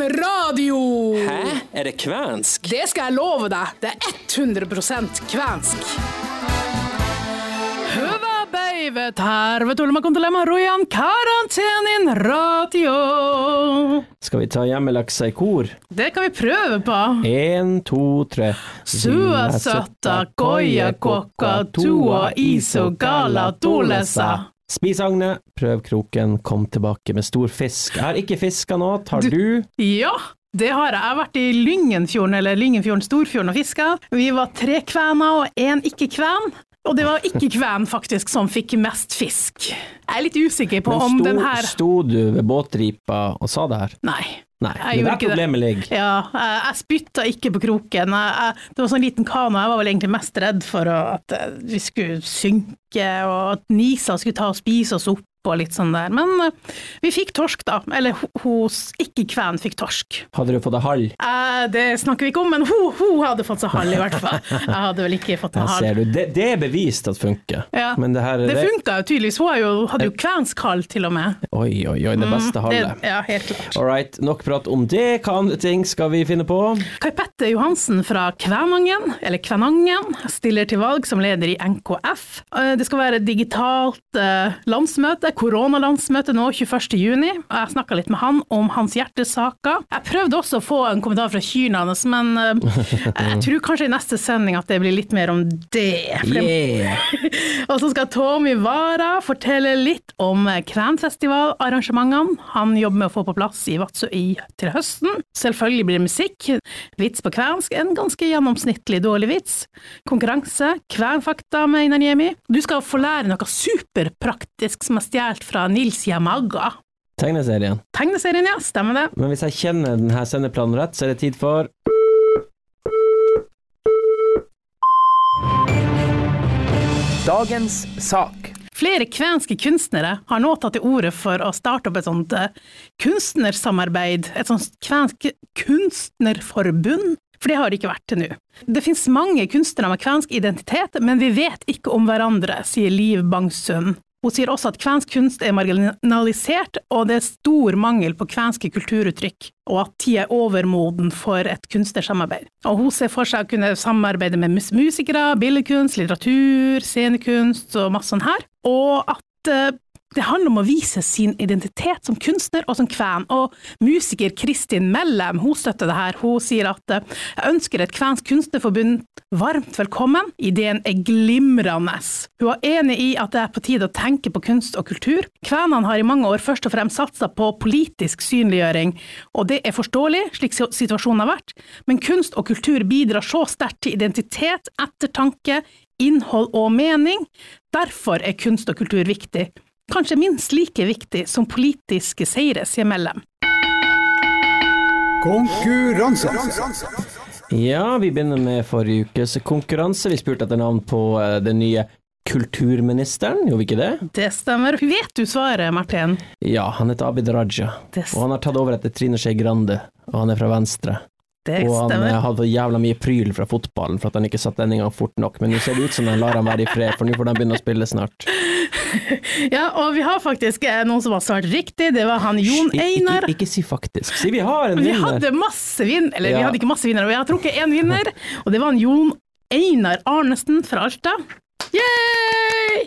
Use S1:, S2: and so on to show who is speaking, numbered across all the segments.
S1: radio!
S2: Hæ? Er det kvensk?
S1: Det skal jeg love deg. Det er 100% kvensk. Hyvä päivä, tervetuloa kuuntelemaan Rojan karantenin radio.
S2: Skal vi ta hjemmelaksa i kor?
S1: Det kan vi prøve på.
S2: Én, to, tre.
S1: Sua søtta, koja kokka, tua iso gala tulesa.
S2: Spis agnet, prøv kroken, kom tilbake med stor fisk. Jeg har ikke fiska nå, tar du?
S1: Ja, det har jeg. Jeg har vært i Lyngenfjorden, eller Lyngenfjorden, Storfjorden og fiska. Vi var tre kvener og én ikke-kven. Og det var ikke-kven faktisk som fikk mest fisk. Jeg er litt usikker på om
S2: sto,
S1: den her
S2: sto du ved båtripa og sa det her?
S1: Nei.
S2: Nei,
S1: Jeg
S2: det er der
S1: ikke det.
S2: problemet ligger.
S1: Ja, jeg, jeg spytta ikke på kroken. Jeg, jeg, det var sånn liten kano, jeg var vel egentlig mest redd for at eh, vi skulle synke, og at Nisa skulle ta og spise oss opp og litt sånn der. Men eh, vi fikk torsk, da. Eller ho- hos ikke-kven fikk torsk.
S2: Hadde du fått deg hall?
S1: Eh, det snakker vi ikke om, men hun, hun hadde fått seg hall, i hvert fall. Jeg hadde vel ikke fått meg hall.
S2: ser du. Det, det er bevist at funker.
S1: Ja.
S2: Men det her
S1: Det funka jo tydeligvis. Hun jo, hadde jo kvensk hall, til og med.
S2: Oi, oi, oi, det beste
S1: halvet.
S2: Mm,
S1: ja, helt klart.
S2: All right, nok prat om det. Hva andre ting skal vi finne på?
S1: Kai Petter Johansen fra Kvænangen, eller Kvænangen, stiller til valg som leder i NKF. Eh, Det skal være digitalt eh, landsmøte, koronalandsmøte nå 21. juni. Jeg snakka litt med han om hans hjertesaker. Jeg prøvde også å få en kommentar fra kyrne hans, men eh, jeg tror kanskje i neste sending at det blir litt mer om det.
S2: Yeah!
S1: og så skal Tommy Wara fortelle litt om Kvenfestivalarrangementene han jobber med å få på plass i Vadsø i til høsten. Selvfølgelig blir det musikk, vits på kvensk, en ganske gjennomsnittlig dårlig vits. Konkurranse, kvenfakta med Einar Niemi. Du skal få lære noe superpraktisk som er stjålet fra Nils Yamaga.
S2: Tegneserien.
S1: Tegneserien, ja, stemmer det.
S2: Men hvis jeg kjenner denne sendeplanen rett, så er det tid for
S3: Dagens sak.
S1: Flere kvenske kunstnere har nå tatt til orde for å starte opp et sånt eh, kunstnersamarbeid, et sånt kvensk kunstnerforbund, for det har det ikke vært til nå. Det finnes mange kunstnere med kvensk identitet, men vi vet ikke om hverandre, sier Liv Bangsund. Hun sier også at kvensk kunst er marginalisert, og det er stor mangel på kvenske kulturuttrykk, og at tida er overmoden for et kunstnersamarbeid. Og hun ser for seg å kunne samarbeide med musikere, billedkunst, litteratur, scenekunst og masse sånn her, og at eh, det handler om å vise sin identitet som kunstner og som kven, og musiker Kristin Mellem hun støtter det her. Hun sier at eh, jeg ønsker et kvensk kunstnerforbund varmt velkommen, ideen er glimrende. Hun er enig i at det er på tide å tenke på kunst og kultur. Kvenene har i mange år først og fremst satsa på politisk synliggjøring, og det er forståelig, slik situasjonen har vært, men kunst og kultur bidrar så sterkt til identitet, ettertanke, innhold og mening. Derfor er kunst og kultur viktig kanskje minst like viktig som politiske seire, sier Mellem.
S3: Konkurranse.
S2: Ja, vi begynner med forrige ukes konkurranse. Vi spurte etter navn på eh, den nye kulturministeren, gjorde vi ikke det?
S1: Det stemmer. Vet du svaret, Martin?
S2: Ja, han heter Abid Raja, og han har tatt over etter Trine Skei Grande, og han er fra Venstre. Og han eh, hadde jævla mye pryl fra fotballen for at han ikke satt den engang fort nok, men nå ser det ut som han lar han være i fred, for nå får de begynne å spille snart.
S1: Ja, og vi har faktisk eh, noen som har svart riktig. Det var han Jon Einar.
S2: Ikke, ikke si faktisk. Si vi har en
S1: Vi
S2: vinner.
S1: hadde masse vinn... Eller vi hadde ikke masse vinnere, vi har trukket én vinner, og det var han Jon Einar Arnesen fra Alta. Yay!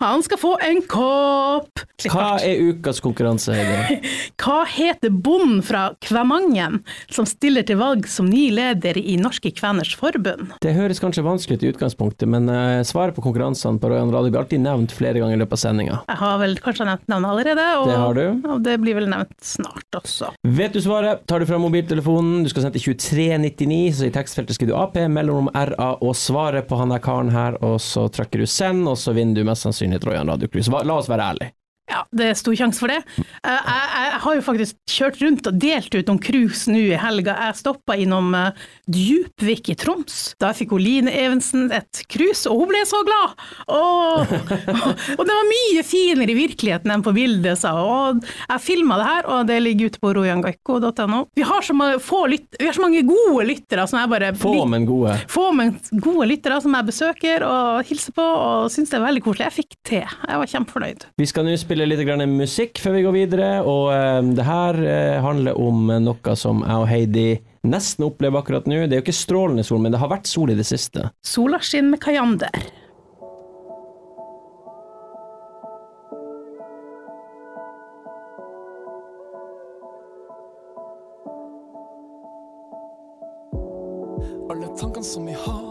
S1: Han skal få en kopp.
S2: Hva er ukas konkurranse, Heidi?
S1: Hva heter bonden fra Kvemangen som stiller til valg som ny leder i Norske Kveners Forbund?
S2: Det høres kanskje vanskelig ut i utgangspunktet, men uh, svaret på konkurransene på Royan Radio blir alltid nevnt flere ganger i løpet av sendinga.
S1: Jeg har vel kanskje nevnt navnet allerede, og
S2: Det har du.
S1: og det blir vel nevnt snart også.
S2: Vet du svaret, tar du fram mobiltelefonen, du skal sende til 2399, så i tekstfeltet skriver du AP, mellomrom RA og svaret på han der karen her, og så trykker du send, og så vinner du mest sannsynlig Trojan Radio-cruise. La oss være ærlige.
S1: Ja, det er stor sjanse for det. Eh, Jeg, jeg har jo faktisk kjørt rundt og delt ut noen cruise nå i helga. Jeg stoppa innom eh, Djupvik i Troms. Da fikk Line Evensen et cruise, og hun ble så glad! Og, og det var mye finere i virkeligheten enn på bildet, sa hun. Jeg filma det her, og det ligger ute på rojangaiko.no. Vi, har så mange- vi har så mange gode lyttere som jeg bare
S2: Få, men gode.
S1: få men gode lyttere som jeg besøker og hilser på, og syns det er veldig koselig. Jeg fikk te. Jeg var kjempefornøyd.
S2: Vi skal nå spille spille litt grann musikk før vi går videre, og um, det her uh, handler om noe som jeg og Heidi nesten opplever akkurat nå. Det er jo ikke strålende sol, men det har vært sol i det siste.
S1: Sola skinner med Kajander.
S3: Alle tankene som vi har,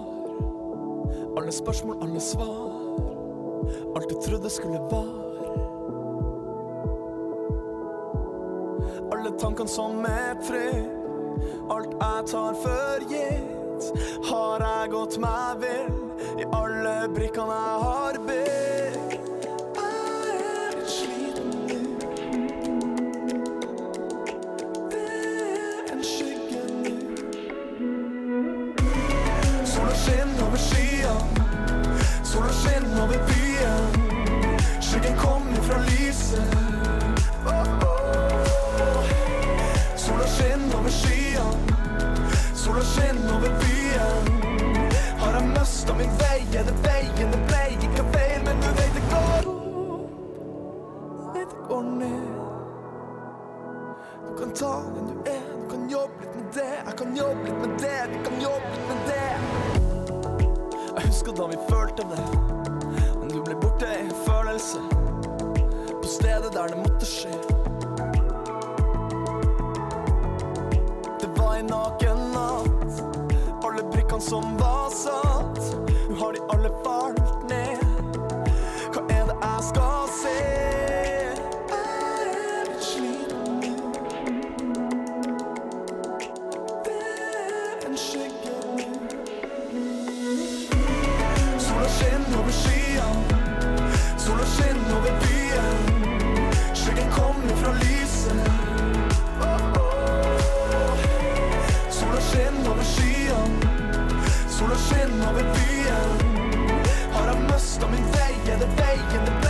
S3: alle spørsmål, alle svar. Alt du trodde skulle være. Alle tankene som er trygg, alt jeg tar for gitt, har jeg gått meg vill i alle brikkene jeg har bygd. Skinner over skyene, sola skinner over byen. Skyggen kommer fra lyset. Sola skinner over skyene, sola skinner over byen. Har jeg mista min vei, er det veien det ble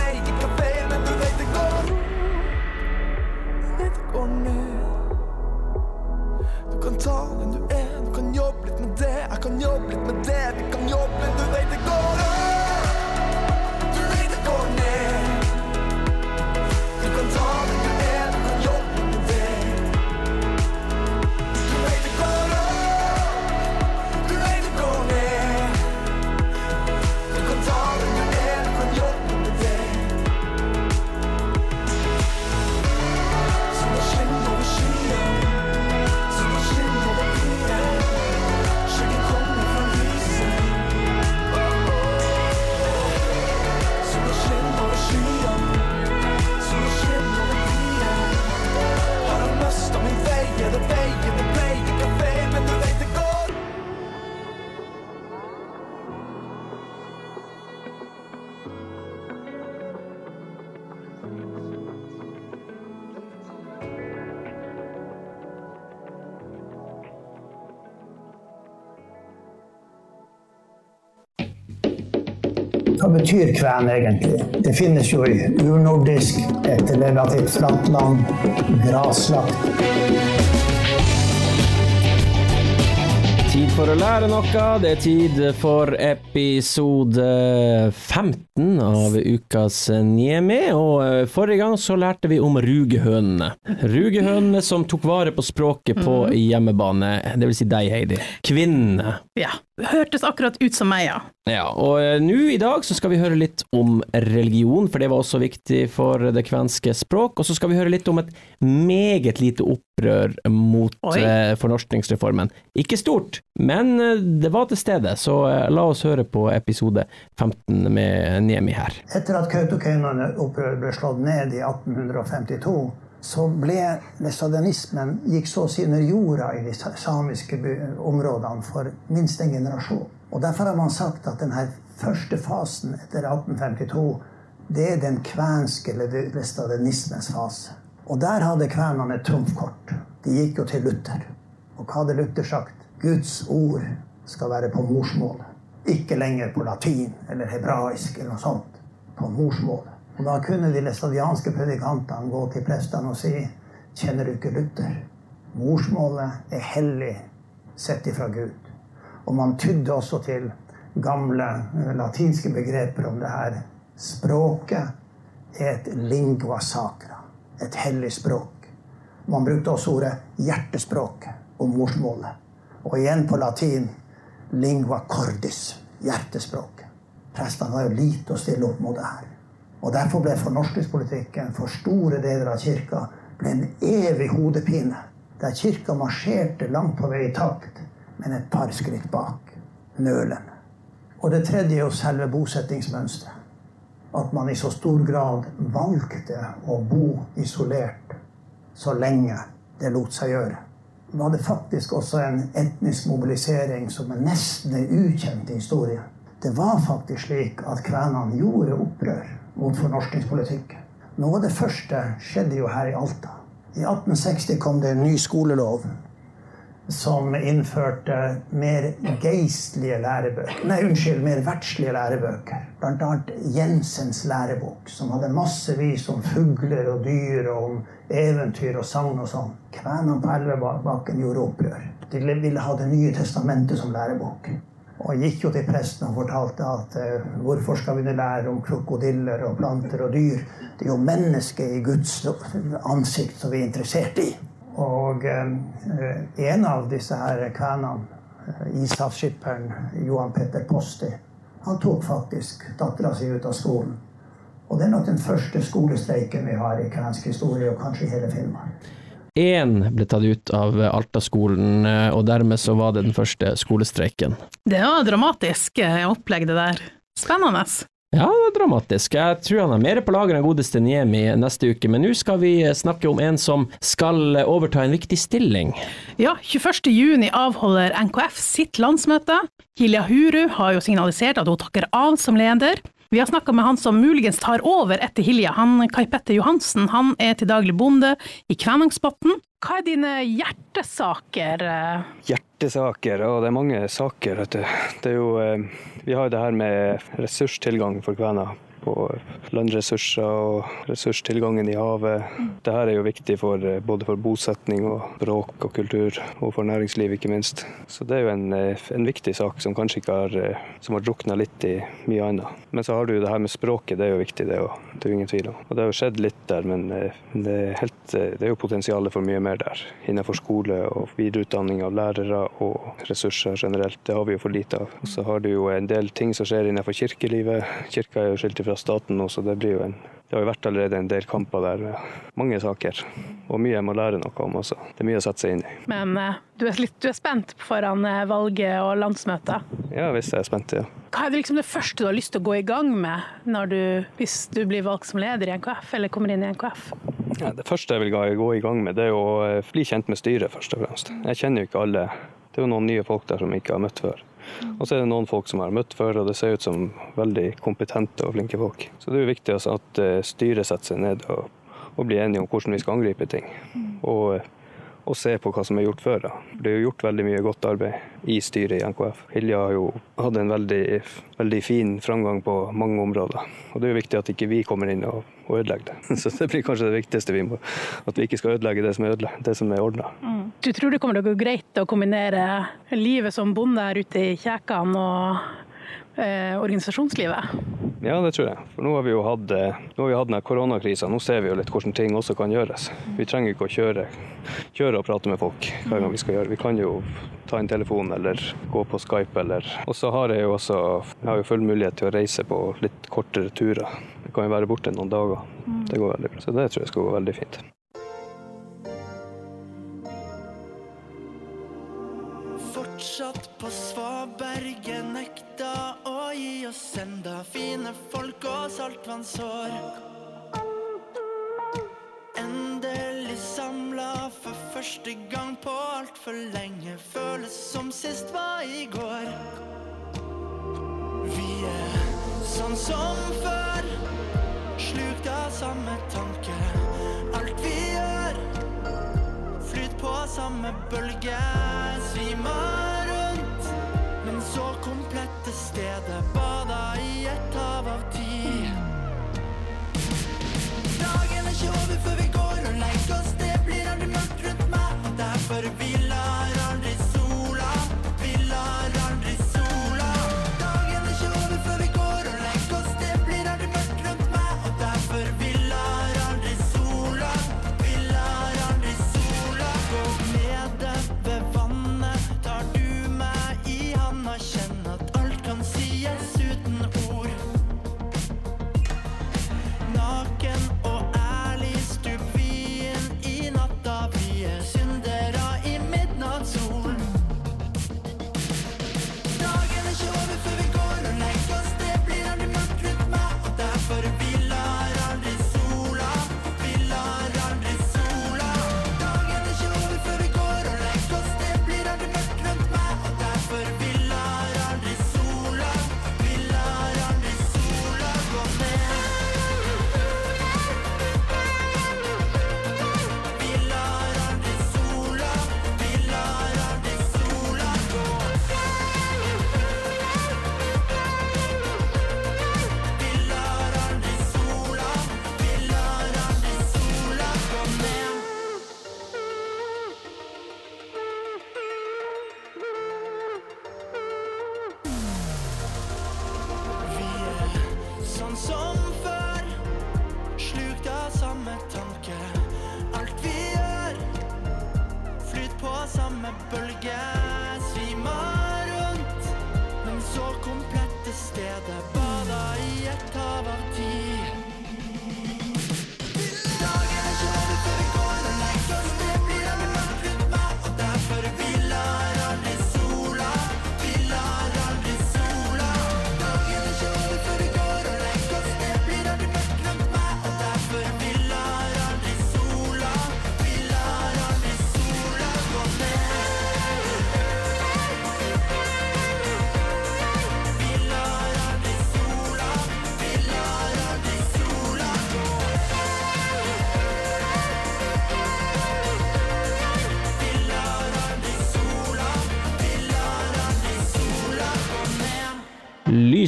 S4: betyr kven egentlig? Det finnes jo i urnordisk, et relativt flatt land, graslagt.
S2: Tid for å lære noe. Det er tid for episode 15 av ukas Niemi. Og eh, forrige gang så lærte vi om rugehønene. Rugehønene som tok vare på språket på hjemmebane. Det vil si deg, Heidi. Kvinnene.
S1: Ja, hørtes akkurat ut som meg, ja.
S2: Ja, og eh, nå i dag så skal vi høre litt om religion, for det var også viktig for det kvenske språk. Og så skal vi høre litt om et meget lite opprør mot
S1: Oi.
S2: eh, fornorskningsreformen. Ikke stort, men eh, det var til stede, så eh, la oss høre på episode 15 med Niemi her.
S4: Etter at Kautokeinoene-opprøret ble slått ned i 1852, så ble læstadianismen gikk så å si under jorda i de samiske områdene for minst en generasjon. Og Derfor har man sagt at denne første fasen etter 1852 det er den kvenske læstadianismens fase. Og der hadde kvenene et trumfkort. De gikk jo til Luther. Og hva hadde Luther sagt? Guds ord skal være på morsmålet. Ikke lenger på latin eller hebraisk eller noe sånt. På morsmålet. Og da kunne de læstadianske predikantene gå til prestene og si Kjenner du ikke Luther? Morsmålet er hellig sett ifra Gud. Og man tydde også til gamle eh, latinske begreper om det her språket er et lingua sacra, et hellig språk. Man brukte også ordet hjertespråk om morsmålet. Og igjen på latin lingua cordis, hjertespråket. Prestene har jo lite å stille opp mot det her. Og Derfor ble fornorskningspolitikken for store deler av kirka ble en evig hodepine. Der kirka marsjerte langt på vei i takt, men et par skritt bak. Nølende. Og det tredje er jo selve bosettingsmønsteret. At man i så stor grad valgte å bo isolert så lenge det lot seg gjøre. Var det faktisk også en etnisk mobilisering som er nesten er ukjent i historien. Det var faktisk slik at kvenene gjorde opprør mot fornorskningspolitikk. Noe av det første skjedde jo her i Alta. I 1860 kom det en ny skolelov som innførte mer geistlige lærebøker. Nei, unnskyld, mer verdslige lærebøker. Blant annet Jensens lærebok, som hadde massevis om fugler og dyr og om eventyr og sagn og sånn. Kvenene på Elvebakken gjorde opprør. De ville ha Det nye testamentet som lærebok. Og gikk jo til presten og fortalte at eh, hvorfor skal vi lære om krokodiller og planter og dyr? Det er jo mennesket i Guds ansikt som vi er interessert i. Og eh, en av disse her kvenene, eh, ishavsskipperen Johan Petter Posti, han tok faktisk dattera si ut av skolen. Og det er nok den første skolestreiken vi har i kvensk historie, og kanskje i hele Finnmark.
S2: Én ble tatt ut av Alta-skolen, eh, og dermed så var det den første skolestreiken.
S1: Det var dramatisk eh, opplegg, det der. Spennende.
S2: Ja, det var dramatisk. Jeg tror han har mer på lager enn godeste Niemi neste uke, men nå skal vi snakke om en som skal overta en viktig stilling.
S1: Ja, 21. juni avholder NKF sitt landsmøte. Hilja Huru har jo signalisert at hun takker av som leder. Vi har snakka med han som muligens tar over etter Hilja, han Kai Petter Johansen. Han er til daglig bonde i Kvænangsbotn. Hva er dine hjertesaker?
S5: Hjertesaker, og det er mange saker. Vet du. Det er jo, eh, vi har jo det her med ressurstilgang for kvener på landressurser og ressurstilgangen i havet. Dette er jo viktig for, eh, både for bosetning og språk og kultur, og for næringsliv ikke minst. Så det er jo en, eh, en viktig sak som kanskje ikke har, eh, som har drukna litt i mye annet. Men så har du jo det her med språket, det er jo viktig, det òg. Det er jo ingen tvil om. Og det har jo skjedd litt der, men det er, helt, det er jo potensialet for mye mer der. Innenfor skole og videreutdanning av lærere og ressurser generelt. Det har vi jo for lite av. Og så har du jo en del ting som skjer innenfor kirkelivet. Kirka er jo skilt fra staten nå, så det blir jo en det har jo vært allerede en del kamper der mange saker, og mye jeg må lære noe om også. Det er mye å sette seg inn i.
S1: Men uh, du, er litt, du, er spent foran uh, valget og landsmøtet?
S5: Ja visst er jeg spent, ja.
S1: Hva er det liksom det første du har lyst til å gå i gang med du, hvis du blir valgt som leder i NKF, eller kommer inn i NKF?
S5: Ja, det første jeg vil gå i gang med, det er å eh, bli kjent med styret, først og fremst. Jeg kjenner jo ikke alle. Det er jo noen nye folk der som jeg ikke har møtt før. Og så er det noen folk som har møtt før, og det ser ut som veldig kompetente og flinke folk. Så det er jo viktig at eh, styret setter seg ned og, og blir enige om hvordan vi skal angripe ting. Og, og se på hva som er gjort før. Da. Det er jo gjort veldig mye godt arbeid i styret i NKF. Hilja har jo hatt en veldig, veldig fin framgang på mange områder. Og det er jo viktig at ikke vi kommer inn og, og ødelegger det. Så det blir kanskje det viktigste vi må, at vi ikke skal ødelegge det som er, som er ordna.
S1: Mm. Du tror det kommer til å gå greit å kombinere livet som bonde her ute i Kjækan og eh, organisasjonslivet?
S5: Ja, det tror jeg. For nå har vi jo hatt, eh, nå har vi hatt denne koronakrisa. Nå ser vi jo litt hvordan ting også kan gjøres. Vi trenger ikke å kjøre, kjøre og prate med folk hver gang vi skal gjøre. Vi kan jo ta en telefon eller gå på Skype eller Og så har jeg jo også jeg har jo full mulighet til å reise på litt kortere turer. Jeg kan jo være borte noen dager. Det går veldig bra. Så det tror jeg skal gå veldig fint.
S3: Fortsatt på svaberget gi oss enda fine folk og saltvannsår. Endelig samla for første gang på altfor lenge. Føles som sist var i går. Vi er sånn som før, slukt av samme tanke. Alt vi gjør Flyt på samme bølge. Men så komplette stedet, bada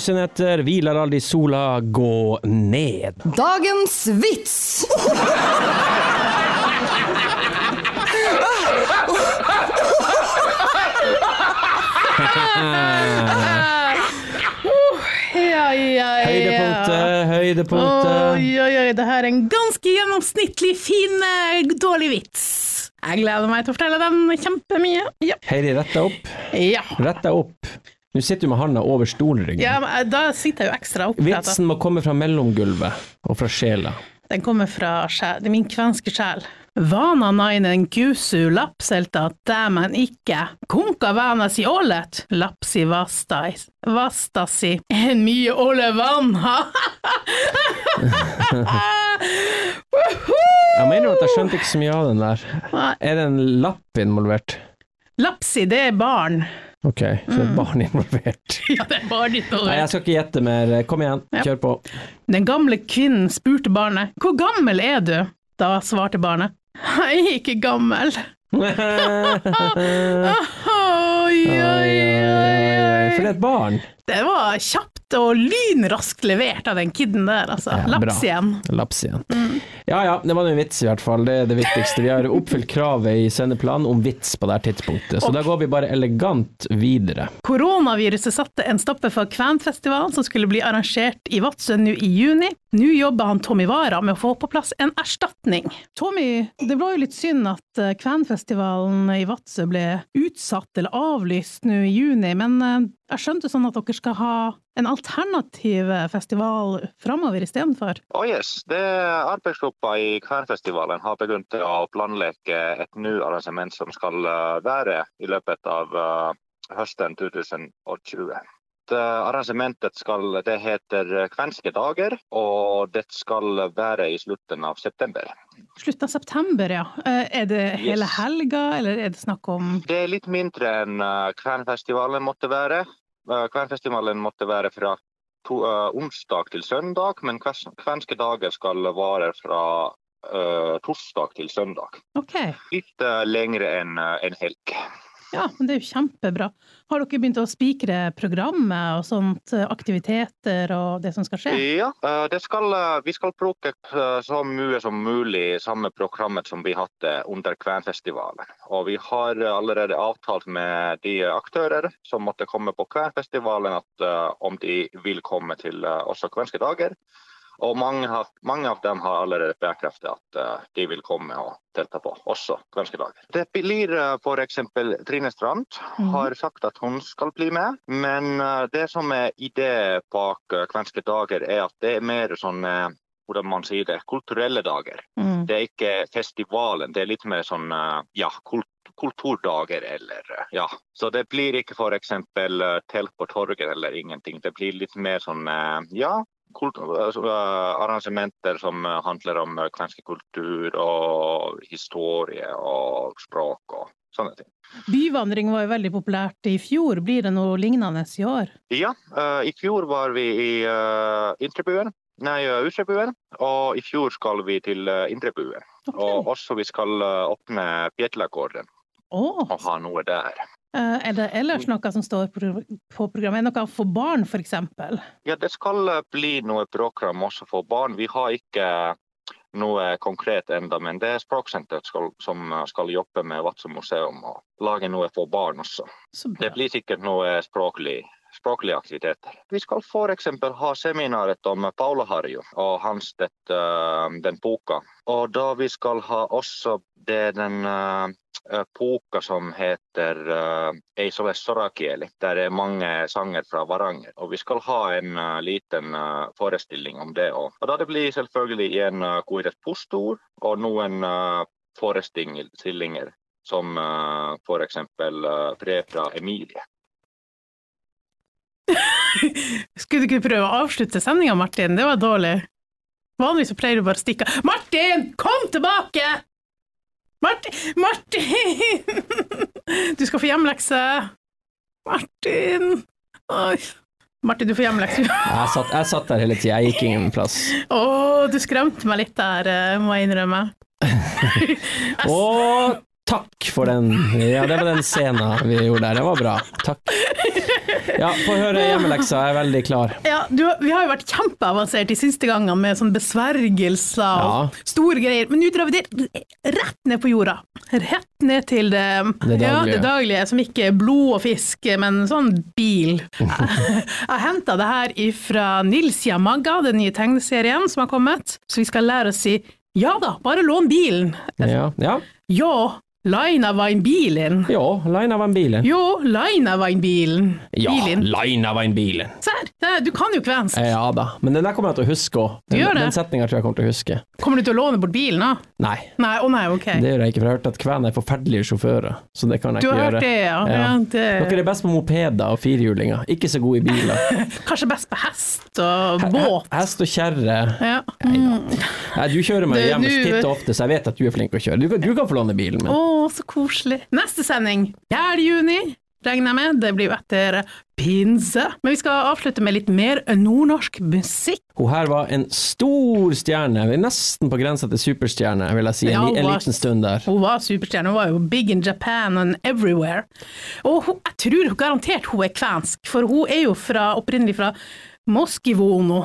S2: Lysenetter hviler aldri sola gå ned.
S6: Dagens vits!
S1: Ja, ja, ja.
S2: Høydepunktet, høydepunktet.
S1: Oi, oi, oi, det her er en ganske gjennomsnittlig fin, eh, dårlig vits. Jeg gleder meg til å fortelle den kjempemye. Ja.
S2: Heidi, rett deg opp.
S1: ja.
S2: Rett deg opp. Nå sitter du med handa over stolryggen.
S1: ja men, eh, da sitter jeg jo ekstra opptatt.
S2: Vitsen må komme fra mellomgulvet og fra sjela.
S1: Den kommer fra sjel, det er min kvenske sjel. Vana nainen kusu lapselta dæmen ikke. Kunka vanasi ålet, lapsi vastais. Vastasi en mye åle vanha.
S2: Jeg mener at jeg skjønte ikke så mye av den der. Er det en lapp involvert?
S1: Lapsi, det er barn.
S2: Ok, så er barn involvert.
S1: Ja, det er barn involvert.
S2: Nei, jeg skal ikke gjette mer. Kom igjen,
S1: Ja.
S2: kjør på.
S1: Den gamle kvinnen spurte barnet, hvor gammel er du? Da svarte barnet, er ikke gammel. Oi, oi, oi.
S2: For det er et barn.
S1: Det var og lynraskt levert av den kidden der, altså.
S2: Ja, bra.
S1: Laps igjen.
S2: Laps igjen. Ja ja, det var en vits i hvert fall. Det er det viktigste. Vi har oppfylt kravet i sendeplanen om vits på det her tidspunktet, så da går vi bare elegant videre.
S1: Koronaviruset satte en stopper for Kvenfestivalen, som skulle bli arrangert i Vadsø nå i juni. Nå jobber han Tommy Wara med å få på plass en erstatning. Tommy, det var jo litt synd at eh, Kvenfestivalen i Vadsø ble utsatt eller avlyst nå i juni, men eh, jeg skjønte sånn at dere skal ha en alternativ festival framover istedenfor.
S7: Oh yes, det Arbeidsgruppa i Kvernfestivalen har begynt å planlegge et nytt arrangement som skal eh, være i løpet av eh, høsten 2020. Det arrangementet skal, det heter Kvenske dager, og det skal være i slutten av september.
S1: Slutten av september, ja. Eh, Er det hele
S7: Yes.
S1: helga, eller er det snakk om
S7: Det er litt mindre enn Kvenfestivalen måtte være. Kvenfestivalen måtte være fra to, uh, onsdag til søndag, men Kvenske dager skal være fra uh, torsdag til søndag.
S1: Okay.
S7: Litt uh, lengre enn eh, en helg.
S1: Ja, men det er jo kjempebra. Har dere begynt å spikre programmet og sånt, eh, aktiviteter og det som skal skje?
S7: Ja, eh, skal, eh, vi skal bruke så mye som mulig samme programmet som vi hadde under Kvernfestivalen. Og vi har allerede avtalt med de aktører som måtte komme på Kvernfestivalen at om de vil komme til også Kvenske dager. Og mange, har, mange av dem har allerede bekreftet at uh, de vil komme og delta på også Kvenske dager. Det blir uh, f.eks. Trine Strand
S1: mm.
S7: har sagt at hun skal bli med. Men uh, det som er ideen bak eh, Kvenske dager, er at det er mer sånn eh, hvordan man sier det, kulturelle dager.
S1: Mm.
S7: Det er ikke festivalen, det er litt mer sånn eh, ja, kult kulturdager eller eh, ja. Så det blir ikke f.eks. telt på torget eller ingenting. Det blir litt mer sånn eh, ja, eh, arrangementer som eh, handler om eh, kvensk kultur og historie og språk og sånne ting.
S1: Byvandring var jo veldig populært i fjor, blir det noe lignende i år?
S7: Ja, eh, i fjor var vi i Intrebuen. Nei, Utrebuen. Og i fjor skal vi til Indrebuen.
S1: Okay.
S7: Og også vi skal åpne Pietlagården
S1: oh.
S7: og ha noe der.
S1: Eh, er det ellers noe som står på programmet? Er det Noe for barn, eksempel?
S7: Ja, det skal eh, bli noe program også for barn. Vi har ikke noe konkret enda, men det er Språksenteret som eh, skal jobbe med Vadsø museum og lage noe for barn også. Det blir sikkert noe språklig språklige aktiviteter. Vi skal f.eks. ha seminaret om Paula Harju og hans det, den boka. Og da vi skal ha også det den boka som heter uh, Ei sole sorakieli. Der er mange sanger fra Varanger. Og vi skal ha en uh, liten uh, forestilling om det òg. Og da det blir selvfølgelig en uh, Guidet postord og noen uh, forestillinger som uh, f.eks. Uh, brev fra Emilie.
S1: Skulle du ikke prøve å avslutte sendinga, Martin? Det var dårlig. Vanligvis pleier du bare å stikke av. Martin, kom tilbake! Martin! Martin! Du skal få hjemlekse. Martin! Oi. Martin, du får hjemlekse.
S2: Jeg satt, jeg satt der hele tida, jeg gikk ingen plass.
S1: Å, du skremte meg litt der, eh, må jeg innrømme.
S2: Og takk for den. Ja, det var den scenen vi gjorde der. Det var bra. Takk. Ja, få høre hjemmeleksa, jeg er veldig klar.
S1: Ja, du, vi har jo vært kjempeavansert de siste gangene med sånn besvergelser og
S2: Ja.
S1: store greier, men nå drar vi det rett ned på jorda. Rett ned til det,
S2: Det
S1: Ja,
S2: daglige.
S1: det daglige, som ikke er blod og fisk, men sånn bil. Jeg har henta det her fra Nils Yamaga, den nye tegneserien som har kommet, så vi skal lære å si ja da, bare lån bilen.
S2: Ja, ja.
S1: Ja, Laina var en
S2: ja Laina var en bilen.
S1: Jo, Leinaveinbilen. bilen.
S2: Ja, Leinaveinbilen.
S1: Serr, du kan jo kvensk.
S2: Ja da, men den der kommer jeg til å huske òg.
S1: Du
S2: Den, den setninga tror jeg kommer til å huske.
S1: Kommer du til å låne bort bilen, da?
S2: Nei,
S1: Nei, å nei, ok.
S2: det gjør jeg ikke, for jeg har hørt at kven er forferdelige sjåfører. Så det kan jeg
S1: Du
S2: ikke
S1: har hørt det, ja.
S2: Ja.
S1: ja det...
S2: Dere er best på mopeder og firhjulinger, ikke så gode i biler.
S1: Kanskje best på hest og båt.
S2: Hest og kjerre.
S1: Ja.
S2: Nei, du kjører meg hjem titt og ofte, så jeg vet at du er flink å kjøre. Du kan, du kan få låne bilen min.
S1: Å, så koselig. Neste sending 4. juni, regner jeg med. Det blir jo etter pinse. Men vi skal avslutte med litt mer nordnorsk musikk.
S2: Hun her var en stor stjerne, vi er nesten på grensa til superstjerne, vil jeg si, en,
S1: Ja,
S2: en,
S1: en var-
S2: liten stund der.
S1: Hun var superstjerne, hun var jo big in Japan and everywhere. Og hun, jeg tror garantert hun er kvensk, for hun er jo fra, opprinnelig fra Moskivono.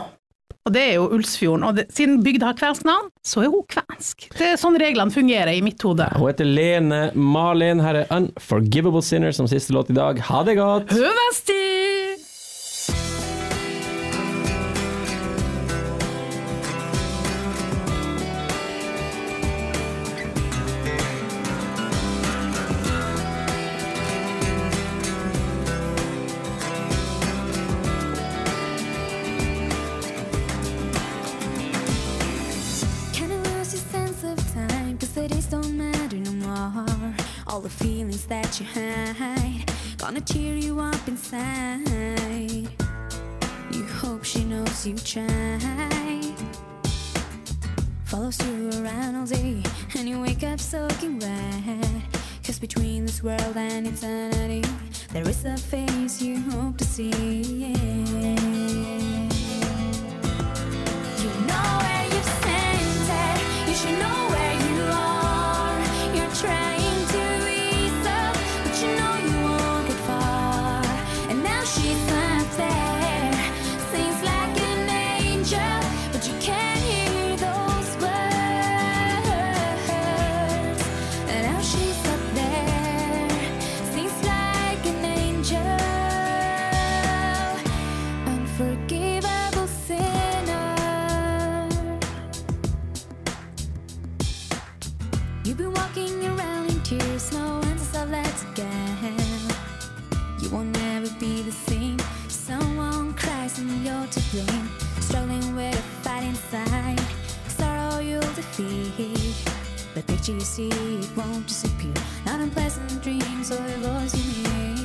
S1: Og det er jo Ulsfjorden. Og det, siden bygda har kvensk navn, så er hun kvensk. Det er sånn reglene fungerer i mitt hode.
S2: Hun heter Lene Malin, her er Unforgivable Sinner som siste låt i dag. Ha det godt!
S1: Høvesti!
S6: The feelings that you hide, gonna cheer you up inside. You hope she knows you tried. Follows you around all day, and you wake up soaking wet. Cause between this world and eternity, there is a face you hope to see. You You've been walking around in tears, no answers are left again. You won't never be the same. Someone cries and you're to blame. Struggling with a fight inside. Sorrow you'll defeat. The picture you see, it won't disappear. Not unpleasant dreams or a voice you hear.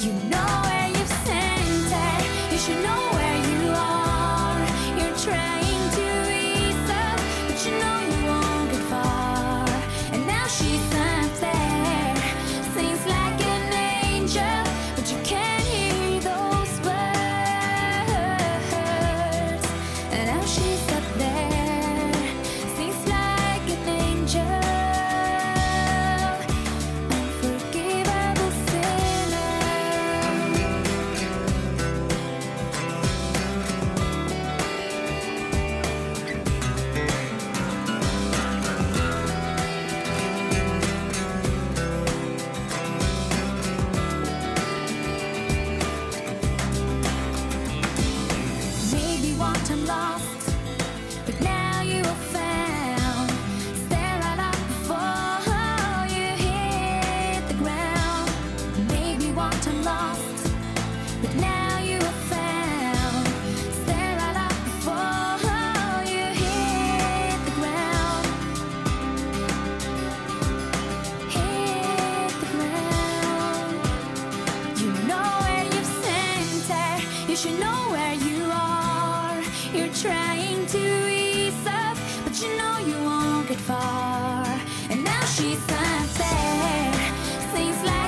S6: You know where you've sent it. You should know You're trying to ease up, but you know you won't get far. And now she's unfair. Seems like